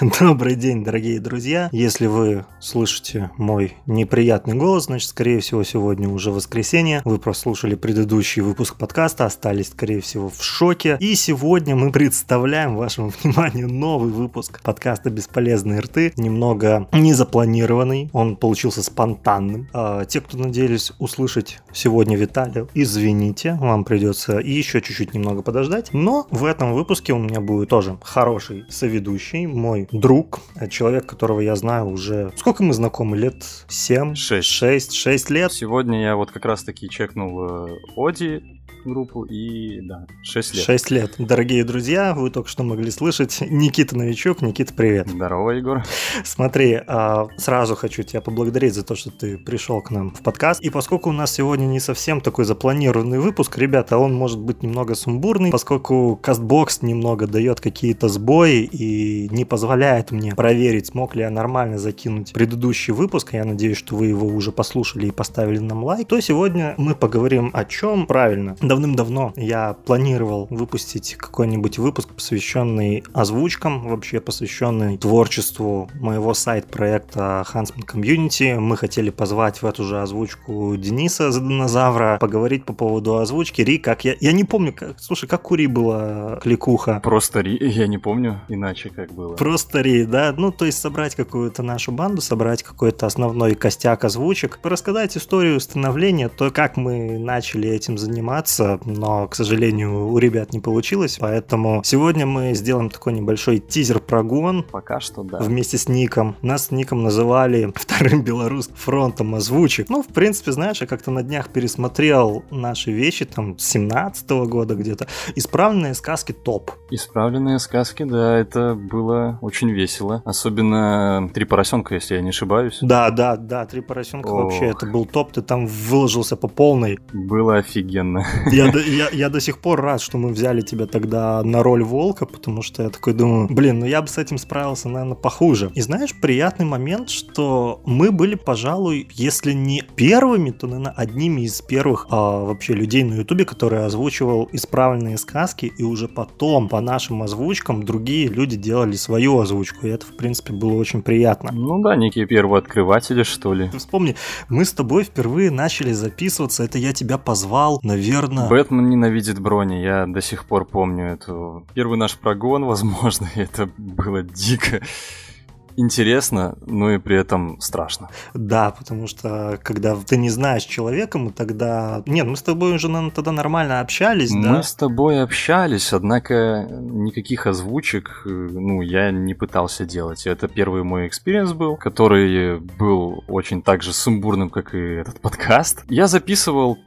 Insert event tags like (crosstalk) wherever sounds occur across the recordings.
(laughs) Добрый день, дорогие друзья. Если вы слышите мой неприятный голос, значит, скорее всего, сегодня уже воскресенье. Вы прослушали предыдущий выпуск подкаста, остались, скорее всего, в шоке. И сегодня мы представляем вашему (laughs) вниманию новый выпуск подкаста «Бесполезные рты». Немного незапланированный, он получился спонтанным. А, те, кто надеялись услышать сегодня Виталия, извините, вам придется еще чуть-чуть немного подождать. Но в этом выпуске у меня будет тоже хороший соведущий, мой друг, э, человек, которого я знаю уже... Сколько мы знакомы? Лет 7? 6. 6, 6 лет. Сегодня я вот как раз-таки чекнул э, Оди, группу и, да, 6 лет. 6 лет. Дорогие друзья, вы только что могли слышать Никита Новичок. Никита, привет. Здорово, Егор. Смотри, а, сразу хочу тебя поблагодарить за то, что ты пришел к нам в подкаст. И поскольку у нас сегодня не совсем такой запланированный выпуск, ребята, он может быть немного сумбурный, поскольку Кастбокс немного дает какие-то сбои и не позволяет мне проверить, смог ли я нормально закинуть предыдущий выпуск. Я надеюсь, что вы его уже послушали и поставили нам лайк. То сегодня мы поговорим о чем правильно давным-давно я планировал выпустить какой-нибудь выпуск, посвященный озвучкам, вообще посвященный творчеству моего сайт-проекта Huntsman Community. Мы хотели позвать в эту же озвучку Дениса за динозавра, поговорить по поводу озвучки. Ри, как я... Я не помню, как... слушай, как у Ри была кликуха? Просто Ри, я не помню иначе как было. Просто Ри, да? Ну, то есть собрать какую-то нашу банду, собрать какой-то основной костяк озвучек, рассказать историю становления, то, как мы начали этим заниматься, получиться, но, к сожалению, у ребят не получилось, поэтому сегодня мы сделаем такой небольшой тизер-прогон. Пока что, да. Вместе с Ником. Нас с Ником называли (laughs) вторым белорусским фронтом озвучек. Ну, в принципе, знаешь, я как-то на днях пересмотрел наши вещи, там, с 17 -го года где-то. Исправленные сказки топ. Исправленные сказки, да, это было очень весело. Особенно «Три поросенка», если я не ошибаюсь. Да, да, да, «Три поросенка» Ох. вообще, это был топ, ты там выложился по полной. Было офигенно. (laughs) Я, я, я до сих пор рад, что мы взяли тебя тогда на роль волка, потому что я такой думаю, блин, ну я бы с этим справился, наверное, похуже. И знаешь, приятный момент, что мы были, пожалуй, если не первыми, то, наверное, одними из первых а, вообще людей на Ютубе, которые озвучивал исправленные сказки, и уже потом по нашим озвучкам другие люди делали свою озвучку, и это, в принципе, было очень приятно. Ну да, некие первые открыватели, что ли. Ты вспомни, мы с тобой впервые начали записываться, это я тебя позвал, наверное, Верно. Бэтмен ненавидит брони, я до сих пор помню эту... Первый наш прогон, возможно, (laughs) это было дико интересно, но и при этом страшно. Да, потому что когда ты не знаешь человека, мы тогда... Нет, мы с тобой уже наверное, тогда нормально общались, мы да? Мы с тобой общались, однако никаких озвучек, э, ну, я не пытался делать. Это первый мой experience был, который был очень так же сумбурным, как и этот подкаст. Я записывал,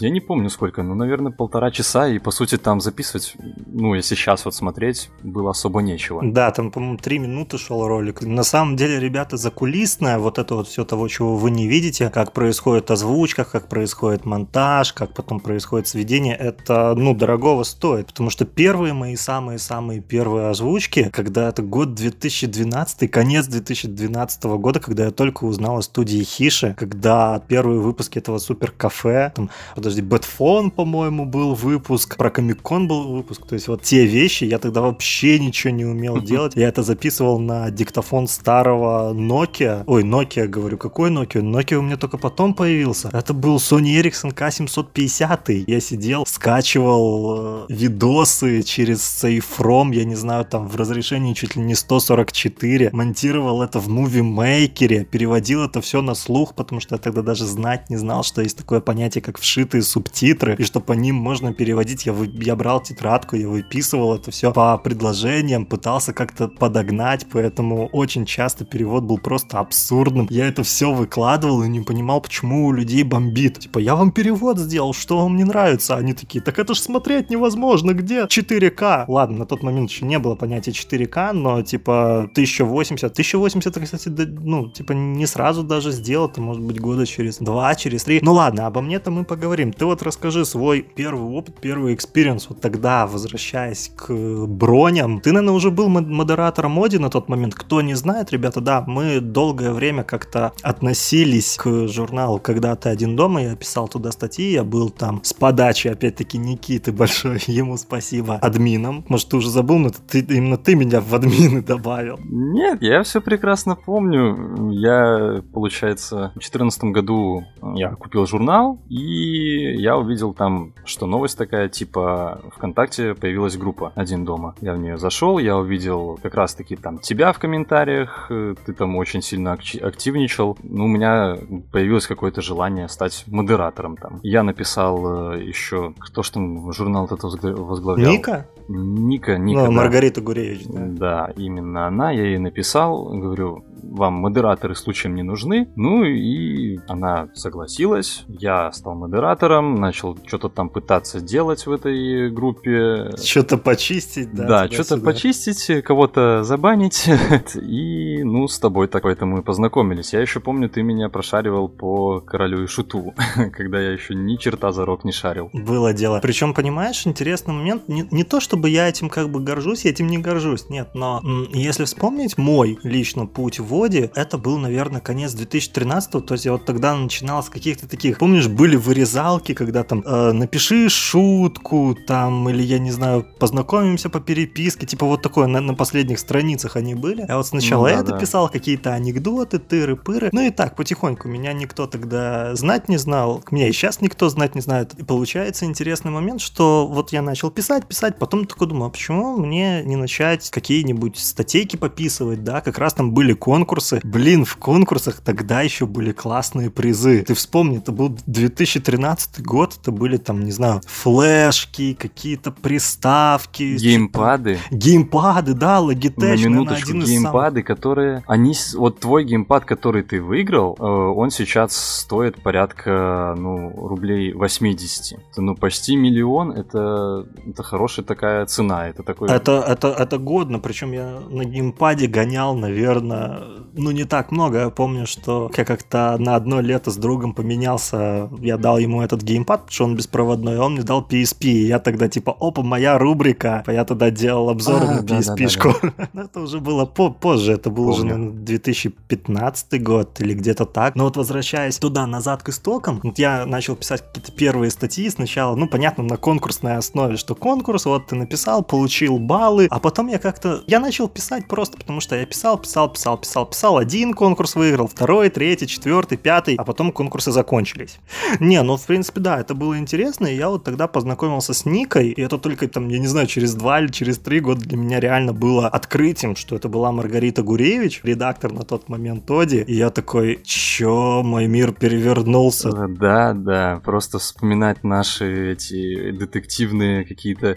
я не помню сколько, ну, наверное, полтора часа, и, по сути, там записывать, ну, если сейчас вот смотреть, было особо нечего. Да, там, по-моему, три минуты шел ролик на самом деле, ребята, закулисное, вот это вот все того, чего вы не видите, как происходит озвучка, как происходит монтаж, как потом происходит сведение, это, ну, дорогого стоит, потому что первые мои самые-самые первые озвучки, когда это год 2012, конец 2012 года, когда я только узнал о студии Хиши, когда первые выпуски этого супер кафе, там, подожди, Бэтфон, по-моему, был выпуск, про Комикон был выпуск, то есть вот те вещи, я тогда вообще ничего не умел (laughs) делать, я это записывал на диктофон телефон старого Nokia. Ой, Nokia, говорю, какой Nokia? Nokia у меня только потом появился. Это был Sony Ericsson K750. Я сидел, скачивал э, видосы через SafeROM, я не знаю, там в разрешении чуть ли не 144. Монтировал это в Movie Maker, переводил это все на слух, потому что я тогда даже знать не знал, что есть такое понятие, как вшитые субтитры, и что по ним можно переводить. Я, вы... я брал тетрадку, я выписывал это все по предложениям, пытался как-то подогнать, поэтому очень очень часто перевод был просто абсурдным. Я это все выкладывал и не понимал, почему у людей бомбит. Типа, я вам перевод сделал, что вам не нравится? Они такие, так это ж смотреть невозможно, где 4К? Ладно, на тот момент еще не было понятия 4K, но типа 1080. 1080, кстати, да, ну, типа не сразу даже сделал, это может быть года через два, через три. Ну ладно, обо мне-то мы поговорим. Ты вот расскажи свой первый опыт, первый experience вот тогда, возвращаясь к броням. Ты, наверное, уже был модератором моди на тот момент, кто не знают, ребята, да, мы долгое время как-то относились к журналу «Когда ты один дома», я писал туда статьи, я был там с подачи, опять-таки, Никиты большой, (laughs) ему спасибо, админом. Может, ты уже забыл, но ты, именно ты меня в админы (laughs) добавил. Нет, я все прекрасно помню. Я, получается, в 2014 году я купил журнал, и я увидел там, что новость такая, типа, ВКонтакте появилась группа «Один дома». Я в нее зашел, я увидел как раз-таки там тебя в комментариях, э, ты там очень сильно активничал. Ну, у меня появилось какое-то желание стать модератором там. Я написал э, еще, кто ж там журнал этот возглавлял? Ника? Ника, Ника. Ну, да. Маргарита Гуревич, да. Да, именно она. Я ей написал, говорю, вам модераторы случаем не нужны. Ну и она согласилась. Я стал модератором, начал что-то там пытаться делать в этой группе. Что-то почистить, да? Да, что-то почистить, кого-то забанить. (laughs) и, ну, с тобой так поэтому и познакомились. Я еще помню, ты меня прошаривал по королю и шуту, (laughs) когда я еще ни черта за рок не шарил. Было дело. Причем, понимаешь, интересный момент, не, не то чтобы я этим как бы горжусь, я этим не горжусь, нет, но если вспомнить мой лично путь в воде, это был, наверное, конец 2013 то есть я вот тогда начинал с каких-то таких, помнишь, были вырезалки, когда там э, напиши шутку, там, или я не знаю, познакомимся по переписке, типа вот такое, на, на последних страницах они были. Я вот сначала ну, да, это да. писал, какие-то анекдоты, тыры-пыры, ну и так, потихоньку, меня никто тогда знать не знал, меня и сейчас никто знать не знает. И получается интересный момент, что вот я начал писать, писать, потом такой думаю, а почему мне не начать какие-нибудь статейки пописывать, да, как раз там были конкурсы. Блин, в конкурсах тогда еще были классные призы. Ты вспомни, это был 2013 год, это были там, не знаю, флешки, какие-то приставки. Геймпады. Геймпады, да, Logitech. На минуточку, наверное, геймпады, самых... которые... Они, вот твой геймпад, который ты выиграл, э, он сейчас стоит порядка, ну, рублей 80. Это, ну, почти миллион, это, это хорошая такая цена. Это такой... Это, это, это годно, причем я на геймпаде гонял, наверное, ну, не так много. Я помню, что я как-то на одно лето с другом поменялся, я дал ему этот геймпад, потому что он беспроводной, а он мне дал PSP. И я тогда типа, опа, моя рубрика. Я тогда делал обзоры а, на PSP-шку. Да, да, да. (laughs) это уже было по позже, это был Помню. уже, наверное, 2015 год или где-то так. Но вот возвращаясь туда, назад к истокам, вот я начал писать какие-то первые статьи сначала, ну, понятно, на конкурсной основе, что конкурс, вот ты написал, получил баллы, а потом я как-то, я начал писать просто, потому что я писал, писал, писал, писал, писал, один конкурс выиграл, второй, третий, четвертый, пятый, а потом конкурсы закончились. (laughs) Не, ну, в принципе, да, это было интересно, и я вот тогда познакомился с Никой, и это только там, я не знаю, через два или через три года для меня реально было открытием, что это была Маргарита Гуревич, редактор на тот момент Тоди, и я такой, чё, мой мир перевернулся. Да, да, просто вспоминать наши эти детективные какие-то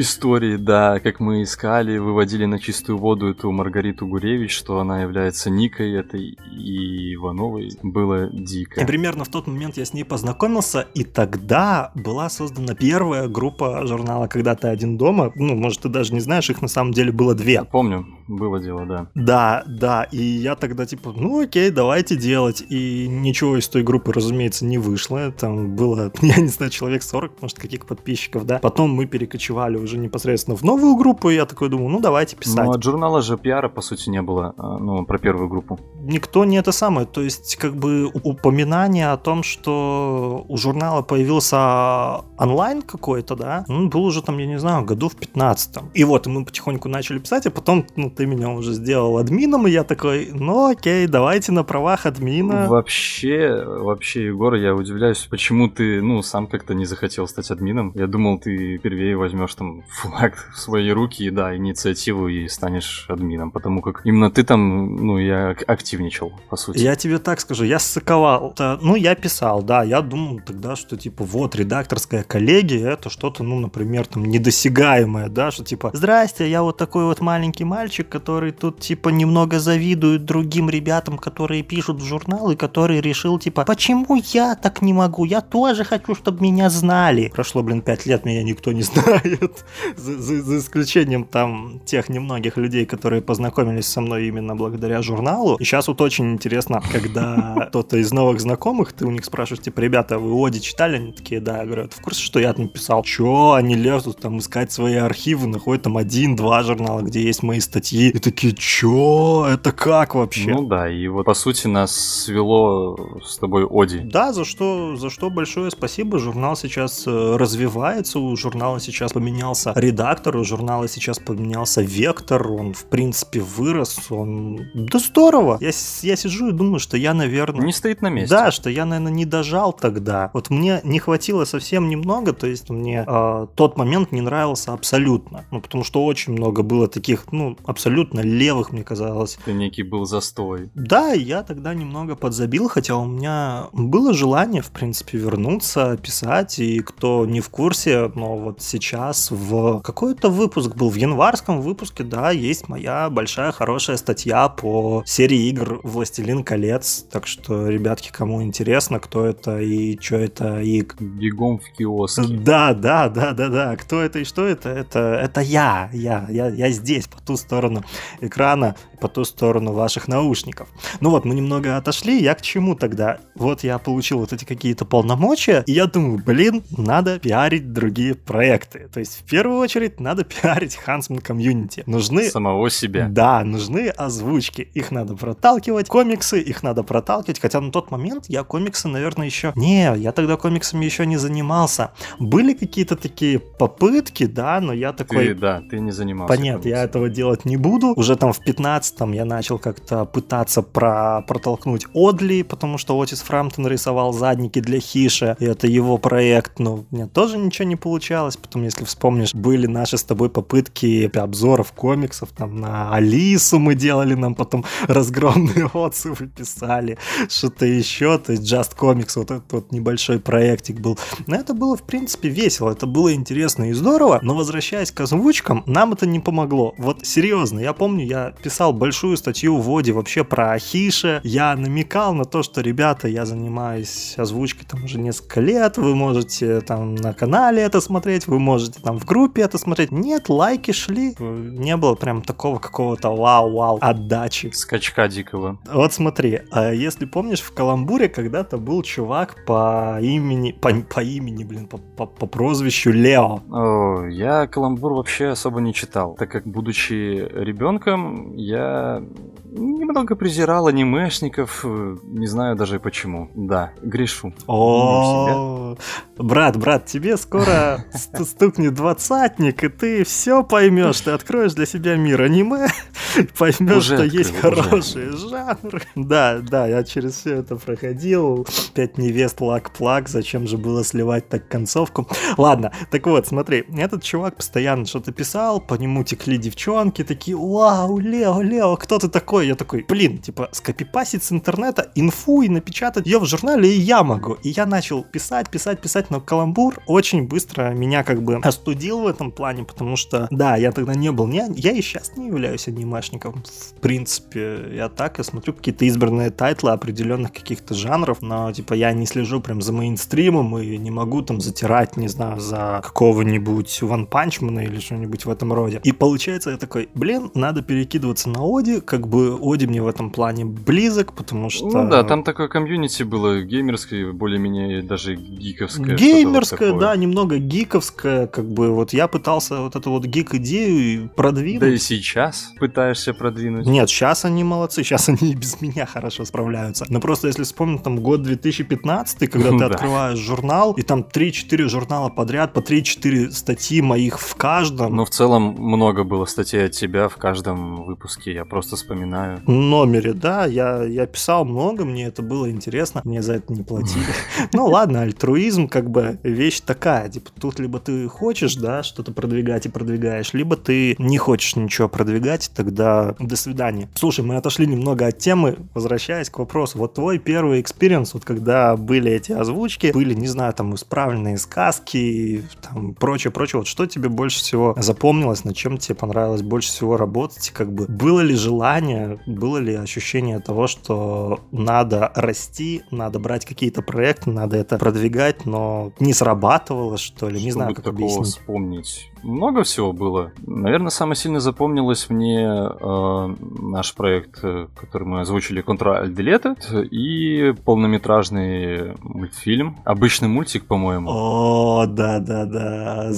истории, да, как мы искали, выводили на чистую воду эту Маргариту Гуревич, что она является Никой этой и Ивановой, было дико. И примерно в тот момент я с ней познакомился, и тогда была создана первая группа журнала «Когда ты один дома». Ну, может, ты даже не знаешь, их на самом деле было две. Я помню, было дело, да. Да, да, и я тогда типа, ну окей, давайте делать. И ничего из той группы, разумеется, не вышло. Там было, (laughs) я не знаю, человек 40, может, каких подписчиков, да. Потом мы перекочевали уже непосредственно в новую группу, и я такой думаю, ну давайте писать. Ну, от журнала же пиара, по сути, не было, а, ну, про первую группу. Никто не это самое, то есть, как бы упоминание о том, что у журнала появился онлайн какой-то, да, ну, был уже там, я не знаю, году в 15 И вот, мы потихоньку начали писать, а потом, ну, ты меня уже сделал админом, и я такой, ну, окей, давайте на правах админа. Вообще, вообще, Егор, я удивляюсь, почему ты, ну, сам как-то не захотел стать админом. Я думал, ты первее возьмешь там флаг в свои руки, и да, инициативу, и станешь админом, потому как именно ты там, ну, я активничал, по сути. Я тебе так скажу, я ссыковал. Ну, я писал, да, я думал тогда, что, типа, вот, редакторская коллегия, это что-то, ну, например, там, недосягаемое, да, что, типа, здрасте, я вот такой вот маленький мальчик, который тут, типа, немного завидует другим ребятам, которые пишут в журнал, и который решил, типа, почему я так не могу? Я тоже хочу, чтобы меня знали. Прошло, блин, пять лет, меня никто не (laughs) знает. За, за, исключением там тех немногих людей, которые познакомились со мной именно благодаря журналу. И сейчас вот очень интересно, когда (laughs) кто-то из новых знакомых, ты у них спрашиваешь, типа, ребята, вы Оди читали? Они такие, да. Я говорю, «А ты в курсе, что я написал? Чё? Они лезут там искать свои архивы, находят там один-два журнала, где есть мои статьи. И такие, чё? Это как вообще? Ну да, и вот по сути нас свело с тобой Оди. Да, за что, за что большое спасибо. Журнал сейчас э, развивается, у журнала сейчас поменялся редактор, у журнала сейчас поменялся вектор, он в принципе вырос, он... Да здорово! Я, я сижу и думаю, что я, наверное... Не стоит на месте. Да, что я, наверное, не дожал тогда. Вот мне не хватило совсем немного, то есть мне э, тот момент не нравился абсолютно. Ну, потому что очень много было таких, ну, абсолютно левых, мне казалось. Это некий был застой. Да, я тогда немного подзабил, хотя у меня было желание, в принципе, вернуться, писать, и кто не в курсе, но вот сейчас в какой-то выпуск был, в январском выпуске, да, есть моя большая хорошая статья по серии игр «Властелин колец», так что, ребятки, кому интересно, кто это и что это, и... Бегом в киоске. Да, да, да, да, да, кто это и что это, это, это я, я, я, я здесь, по ту сторону экрана, по ту сторону ваших наушников. Ну вот, мы немного отошли, я к чему тогда? Вот я получил вот эти какие-то полномочия, и я думаю, блин, надо пиарить другие проекты. То есть, в первую очередь, надо пиарить Huntsman комьюнити. Нужны... Самого себя. Да, нужны озвучки. Их надо проталкивать. Комиксы, их надо проталкивать. Хотя на тот момент я комиксы, наверное, еще... Не, я тогда комиксами еще не занимался. Были какие-то такие попытки, да, но я такой... Ты, да, ты не занимался. Понятно, я этого делать не буду. Уже там в 15 там я начал как-то пытаться про протолкнуть Одли, потому что Отис Фрамптон рисовал задники для Хиша, и это его проект, но у меня тоже ничего не получалось. Потом, если вспомнишь, были наши с тобой попытки обзоров комиксов, там на Алису мы делали, нам потом разгромные (laughs) отзывы писали, что-то еще, то есть Just Comics, вот этот вот небольшой проектик был. Но это было, в принципе, весело, это было интересно и здорово, но возвращаясь к озвучкам, нам это не помогло. Вот серьезно, я помню, я писал большую статью в Воде вообще про Хиша, я намекал на то, что, ребята, я занимаюсь озвучкой там уже несколько лет, вы можете там на канале это смотреть, вы можете там в группе это смотреть. Нет, лайки шли, не было прям такого какого-то вау-вау отдачи. Скачка дикого. Вот смотри, а если помнишь, в Каламбуре когда-то был чувак по имени, по, по имени, блин, по, по, по прозвищу Лео. О, я Каламбур вообще особо не читал, так как, будучи ребенком, я немного презирал анимешников, не знаю даже почему. Да, грешу. О, брат, брат, тебе скоро (laughs) стукнет двадцатник, и ты все поймешь, ты откроешь для себя мир аниме, (laughs) поймешь, что есть хорошие жанры. (laughs) Да, да, я через все это проходил. Пять невест лак-плак, зачем же было сливать так концовку? Ладно, так вот, смотри, этот чувак постоянно что-то писал, по нему текли девчонки, такие, вау, Лео, Лео, кто ты такой? Я такой, блин, типа, скопипасить с интернета инфу и напечатать ее в журнале и я могу. И я начал писать, писать, писать, но каламбур очень быстро меня как бы остудил в этом плане, потому что, да, я тогда не был, не, я и сейчас не являюсь анимешником, в принципе, я так, я смотрю какие-то избранные тайтлы определенных каких-то жанров, но, типа, я не слежу прям за мейнстримом и не могу там затирать, не знаю, за какого-нибудь One Punch Man'а или что-нибудь в этом роде. И получается, я такой, блин, надо перекидываться на Оди, как бы Оди мне в этом плане близок, потому что... Ну да, там такое комьюнити было геймерское, более-менее даже гиковское. Геймерское, вот да, немного гиковское, как бы вот я пытался вот эту вот geek-идею продвинуть. Да и сейчас пытаешься продвинуть. Нет, сейчас они молодцы, сейчас они и без меня хорошо справляются. Но просто если вспомнить там год 2015, когда ты (laughs) открываешь журнал, и там 3-4 журнала подряд, по 3-4 статьи моих в каждом. Ну, в целом много было статей от тебя в каждом выпуске, я просто вспоминаю. Номере, да, я, я писал много, мне это было интересно, мне за это не платили. (laughs) Ну ладно, альтруизм как бы вещь такая, типа тут либо ты хочешь, да, что-то продвигать и продвигаешь, либо ты не хочешь ничего продвигать, тогда до свидания. Слушай, мы отошли немного от темы, возвращаясь к вопросу, вот твой первый experience, вот когда были эти озвучки, были, не знаю, там исправленные сказки, там прочее, прочее, вот что тебе больше всего запомнилось, на чем тебе понравилось больше всего работать, как бы было ли желание, было ли ощущение того, что надо расти, надо брать какие-то проекты, надо это продвигать, но не срабатывало, что ли? Не Чтобы знаю, как объяснить. вспомнить. Много всего было. Наверное, самое сильно запомнилось мне э, наш проект, э, который мы озвучили Contra Alt Deleted, и полнометражный мультфильм. Обычный мультик, по-моему. О, да-да-да.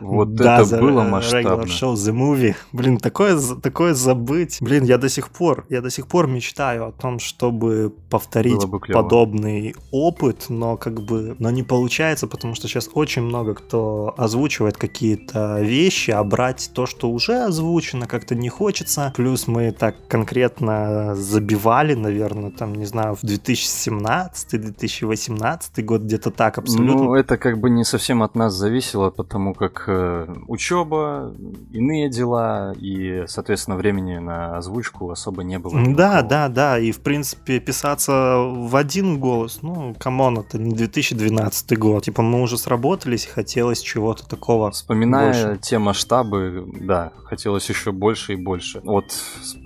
Вот да, это было масштабно. Show The Movie. Блин, такое, такое забыть. Блин, я до сих пор, я до сих пор мечтаю о том, чтобы повторить бы подобный опыт, но как бы, но не получается, потому что сейчас очень много кто озвучивает какие-то вещи, а брать то, что уже озвучено, как-то не хочется. Плюс мы так конкретно забивали, наверное, там, не знаю, в 2017-2018 год, где-то так абсолютно. Ну, это как бы не совсем от нас зависело, потому как э, учеба, иные дела, и, соответственно, времени на озвучку особо не было. Да, никакого. да, да, и в принципе писаться в один голос, ну, come on, это не 2012 год. Типа мы уже сработались, хотелось чего-то такого Вспоминая больше. те масштабы, да, хотелось еще больше и больше. Вот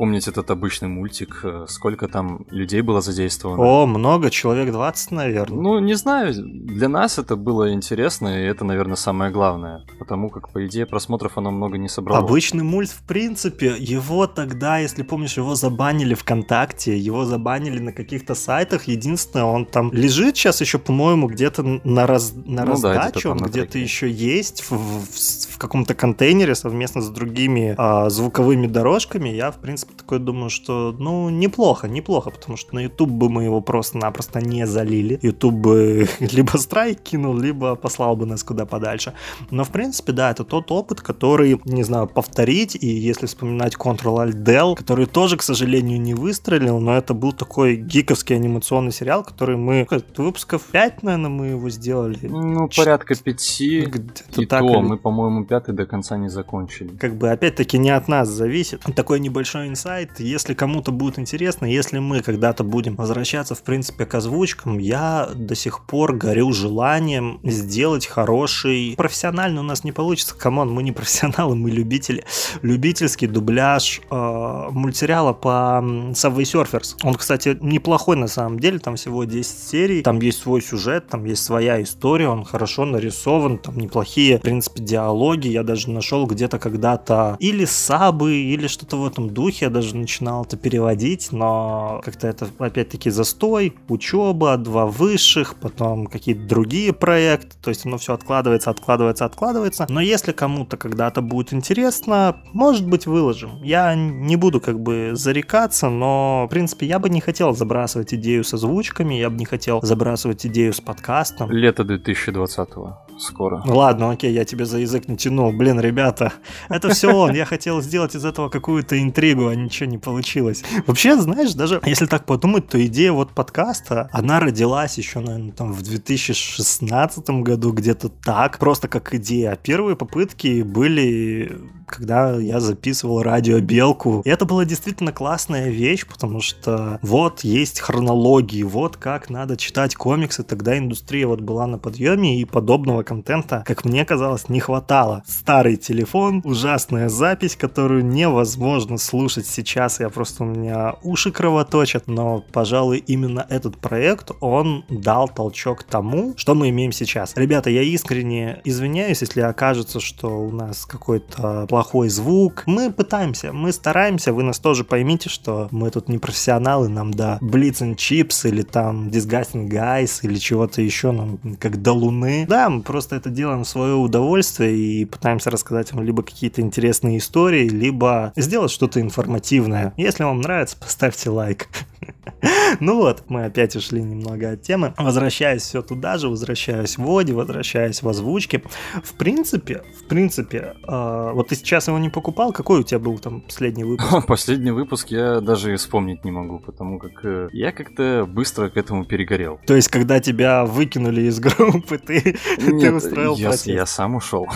вспомнить этот обычный мультик, э, сколько там людей было задействовано. О, много, человек 20, наверное. Ну, не знаю, для нас это было интересно, и это, наверное, самое главное. Потому как, по идее, просмотров оно много не собрало. Обычный мульт, в принципе, его тогда, если помнишь, его забанили ВКонтакте, его забанили на каких-то сайтах. Единственное, он там лежит сейчас еще, по-моему, где-то на, раз, на Ну да, где-то раздачу, там он где-то еще есть в, в- в каком-то контейнере совместно с другими а, звуковыми дорожками. Я, в принципе, такой думаю, что, ну, неплохо, неплохо, потому что на YouTube бы мы его просто-напросто не залили. YouTube бы (laughs) либо страйк кинул, либо послал бы нас куда подальше. Но, в принципе, да, это тот опыт, который, не знаю, повторить, и если вспоминать Ctrl-Alt-Del, который тоже, к сожалению, не выстрелил, но это был такой гиковский анимационный сериал, который мы, выпусков 5, наверное, мы его сделали. Ну, порядка пяти. Где-то И так то, или- мы, по-моему, пятый до конца не закончили. как бы опять-таки не от нас зависит. Такой небольшой инсайт. Если кому-то будет интересно, если мы когда-то будем возвращаться, в принципе, к озвучкам, я до сих пор горю желанием сделать хороший... Профессионально у нас не получится. Come on, мы не профессионалы, мы любители. Любительский дубляж э, мультсериала по Subway Surfers. Он, кстати, неплохой на самом деле. Там всего 10 серий. Там есть свой сюжет, там есть своя история. Он хорошо нарисован. Там неплохие, в принципе, диалоги. Я даже нашел где-то когда-то или сабы, или что-то в этом духе. Я даже начинал это переводить, но как-то это опять-таки застой, учеба, два высших, потом какие-то другие проекты. То есть оно все откладывается, откладывается, откладывается. Но если кому-то когда-то будет интересно, может быть, выложим. Я не буду как бы зарекаться, но, в принципе, я бы не хотел забрасывать идею с озвучками, я бы не хотел забрасывать идею с подкастом. Лето 2020-го. Скоро. Ладно, окей, я тебе за язык не тянул. Блин, ребята, это все он. Я хотел сделать из этого какую-то интригу, а ничего не получилось. Вообще, знаешь, даже если так подумать, то идея вот подкаста, она родилась еще, наверное, там в 2016 году, где-то так, просто как идея. А Первые попытки были, когда я записывал радио Белку. И это была действительно классная вещь, потому что вот есть хронологии, вот как надо читать комиксы. Тогда индустрия вот была на подъеме, и подобного контента, как мне казалось, не хватало. Старый телефон, ужасная запись, которую невозможно слушать сейчас. Я просто у меня уши кровоточат, но, пожалуй, именно этот проект, он дал толчок тому, что мы имеем сейчас. Ребята, я искренне извиняюсь, если окажется, что у нас какой-то плохой звук. Мы пытаемся, мы стараемся, вы нас тоже поймите, что мы тут не профессионалы, нам до Blitz and Chips или там Disgusting Guys или чего-то еще, нам как до Луны. Да, мы просто это делаем в свое удовольствие и пытаемся рассказать вам либо какие-то интересные истории, либо сделать что-то информативное. Если вам нравится, (laughs) поставьте лайк. (laughs) Ну вот, мы опять ушли немного от темы. Возвращаясь все туда же, возвращаясь в Воде, возвращаясь в озвучке. В принципе, в принципе, э, вот ты сейчас его не покупал, какой у тебя был там последний выпуск? (laughs) Последний выпуск я даже и вспомнить не могу, потому как э, я как-то быстро к этому перегорел. То есть, когда тебя выкинули из (laughs) группы, ты, ты Нет, устроил я, протест? я сам ушел.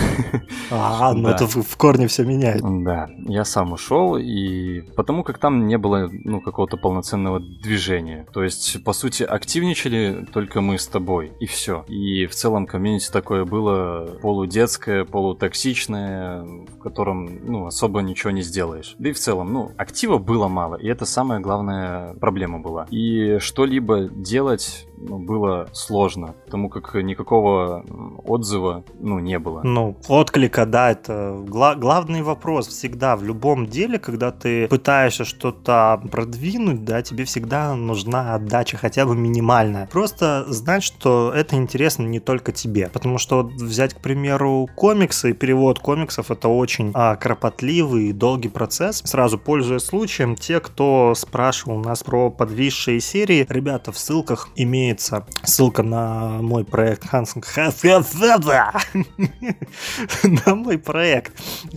А, ну Да. это в, в корне все меняет. Да, я сам ушел, и потому как там не было ну, какого-то полноценного движение. То есть, по сути, активничали только мы с тобой, и все. И в целом комьюнити такое было полудетское, полутоксичное, в котором, ну, особо ничего не сделаешь. Да и в целом, ну, актива было мало, и это самая главная проблема была. И что-либо делать ну, было сложно, потому как никакого отзыва ну, не было. Ну, отклика, да, это гла- главный вопрос всегда в любом деле, когда ты пытаешься что-то продвинуть, да, тебе всегда нужна отдача хотя бы минимальная. Просто знать, что это интересно не только тебе. Потому что взять, к примеру, комиксы, перевод комиксов это очень а, кропотливый и долгий процесс. Сразу пользуясь случаем, те, кто спрашивал нас про подвисшие серии, ребята, в ссылках имеется ссылка на мой проект Хансман (laughs) на мой проект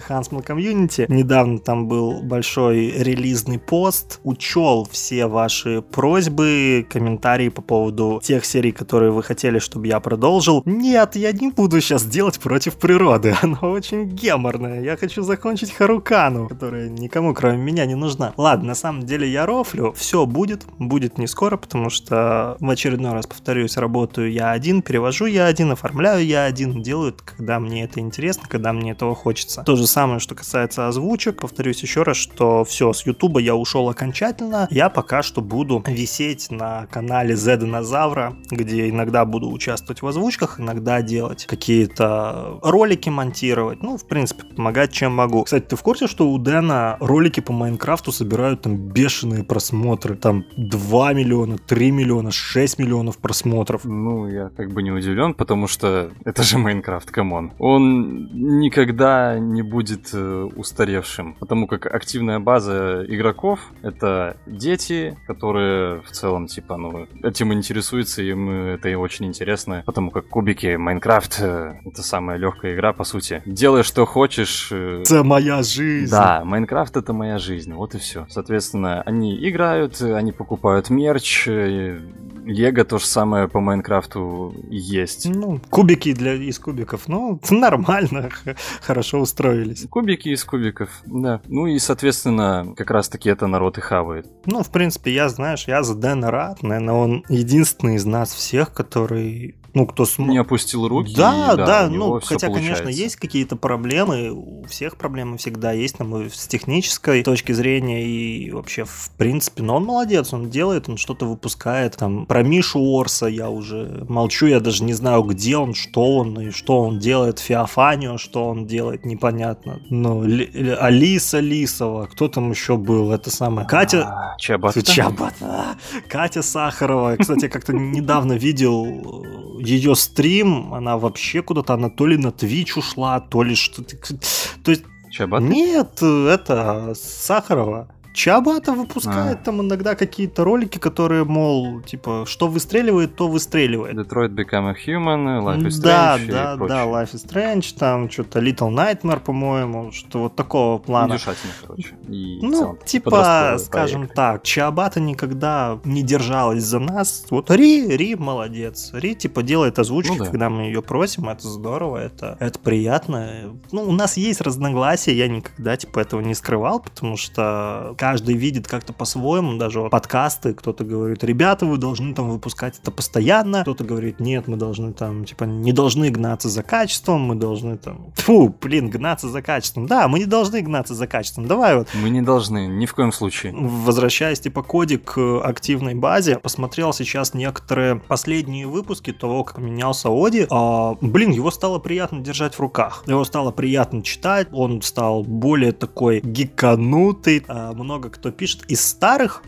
Хансман Комьюнити. Недавно там был большой релизный пост, учел все ваши просьбы, комментарии по поводу тех серий, которые вы хотели, чтобы я продолжил. Нет, я не буду сейчас делать против природы, (laughs) она очень геморная. Я хочу закончить Харукану, которая никому кроме меня не нужна. Ладно, на самом деле я рофлю, все будет, будет не скоро, потому что в очередной раз повторюсь, работаю я один, перевожу я один, оформляю я один, делаю когда мне это интересно, когда мне этого хочется. То же самое, что касается озвучек, повторюсь еще раз, что все, с Ютуба я ушел окончательно, я пока что буду висеть на канале Z Динозавра, где иногда буду участвовать в озвучках, иногда делать какие-то ролики монтировать, ну, в принципе, помогать чем могу. Кстати, ты в курсе, что у Дэна ролики по Майнкрафту собирают там бешеные просмотры, там 2 миллиона, 3 миллиона, 6 миллионов просмотров. Ну, я как бы не удивлен, потому что это же Майнкрафт, come on. Он никогда не будет э, устаревшим, потому как активная база игроков — это дети, которые в целом, типа, ну, этим интересуются, им это и очень интересно, потому как кубики Майнкрафт э, — это самая легкая игра, по сути. Делай, что хочешь. Э... Это моя жизнь. Да, Майнкрафт — это моя жизнь, вот и все. Соответственно, они играют, они покупают мерч, э, Лего то же самое по Майнкрафту есть. Ну, кубики для из кубиков. Ну, (laughs) нормально, хорошо устроились. Кубики из кубиков, да. Ну и, соответственно, как раз-таки это народ и хавает. Ну, в принципе, я, знаешь, я за Дэна рад. Наверное, он единственный из нас всех, который ну, кто смог... Не опустил руки. Да, и, да, да ну, хотя, получается. конечно, есть какие-то проблемы, у всех проблемы всегда есть, там, с технической точки зрения и вообще, в принципе, но он молодец, он делает, он что-то выпускает, там, про Мишу Орса я уже молчу, я даже не знаю, где он, что он, и что он делает, Феофанио, что он делает, непонятно. Ну, Ли, Алиса Лисова, кто там еще был, это самое, Катя... А, Чабата. (laughs) Чабата. Катя Сахарова, кстати, как-то (laughs) недавно видел ее стрим, она вообще куда-то, она то ли на Twitch ушла, то ли что-то... То есть... Чабат? Нет, это Сахарова. Чабата выпускает а. там иногда какие-то ролики, которые, мол, типа, что выстреливает, то выстреливает. Detroit Become a Human, Life is Strange Да, да, да, Life is Strange, там что-то Little Nightmare, по-моему, что вот такого плана. Удушательно, короче. И ну, типа, скажем проект. так, Чабата никогда не держалась за нас. Вот Ри, Ри молодец. Ри, типа, делает озвучки, ну, да. когда мы ее просим, это здорово, это, это приятно. Ну, у нас есть разногласия, я никогда, типа, этого не скрывал, потому что каждый видит как-то по-своему, даже вот подкасты, кто-то говорит, ребята, вы должны там выпускать это постоянно, кто-то говорит, нет, мы должны там, типа, не должны гнаться за качеством, мы должны там, фу, блин, гнаться за качеством. Да, мы не должны гнаться за качеством, давай вот. Мы не должны, ни в коем случае. Возвращаясь, типа, коде к активной базе, посмотрел сейчас некоторые последние выпуски того, как менялся Оди, а, блин, его стало приятно держать в руках, его стало приятно читать, он стал более такой гиканутый, а, много много кто пишет. Из старых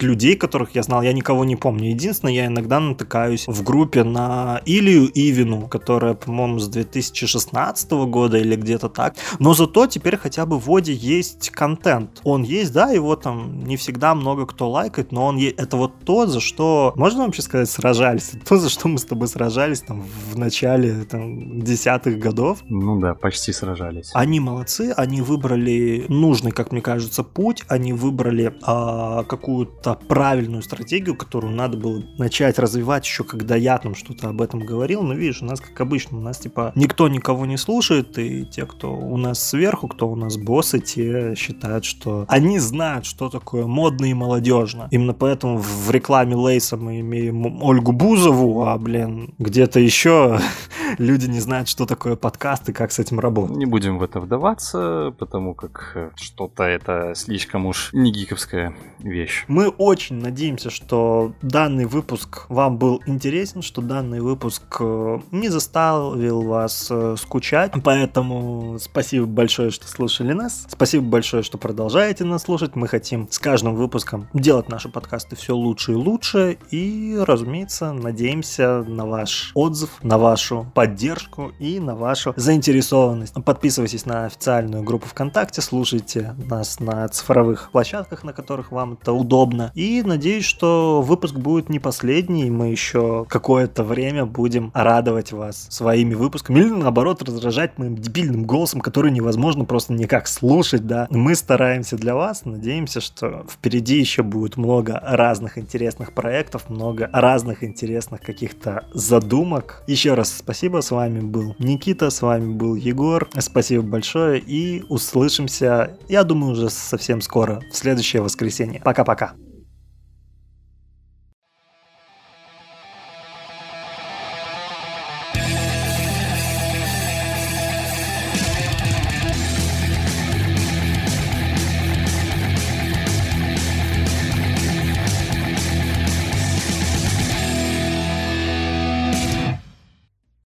людей, которых я знал, я никого не помню. Единственное, я иногда натыкаюсь в группе на Илью Ивину, которая, по-моему, с 2016 года или где-то так. Но зато теперь хотя бы в Воде есть контент. Он есть, да, его там не всегда много кто лайкает, но он есть. Это вот то, за что, можно вообще сказать, сражались? То, за что мы с тобой сражались там в начале там, десятых годов. Ну да, почти сражались. Они молодцы, они выбрали нужный, как мне кажется, путь, путь, они выбрали а, какую-то правильную стратегию, которую надо было начать развивать еще, когда я там что-то об этом говорил. Но видишь, у нас, как обычно, у нас типа никто никого не слушает, и те, кто у нас сверху, кто у нас боссы, те считают, что они знают, что такое модно и молодежно. Именно поэтому в рекламе Лейса мы имеем Ольгу Бузову, а, блин, где-то еще (laughs) люди не знают, что такое подкаст и как с этим работать. Не будем в это вдаваться, потому как э, что-то это слишком уж не гиковская вещь. Мы очень надеемся, что данный выпуск вам был интересен, что данный выпуск э, не заставил вас э, скучать. Поэтому спасибо большое, что слушали нас. Спасибо большое, что продолжаете нас слушать. Мы хотим с каждым выпуском делать наши подкасты все лучше и лучше. И, разумеется, надеемся на ваш отзыв, на вашу поддержку и на вашу заинтересованность. Подписывайтесь на официальную группу ВКонтакте, слушайте нас на цифровых площадках, на которых вам это удобно. И надеюсь, что выпуск будет не последний, и мы еще какое-то время будем радовать вас своими выпусками. Или наоборот, раздражать моим дебильным голосом, который невозможно просто никак слушать, да. Мы стараемся для вас, надеемся, что впереди еще будет много разных интересных проектов, много разных интересных каких-то задумок. Еще раз спасибо, с вами был Никита, с вами был Егор. Спасибо большое и услышимся, я думаю, уже совсем скоро, в следующее воскресенье. Пока-пока.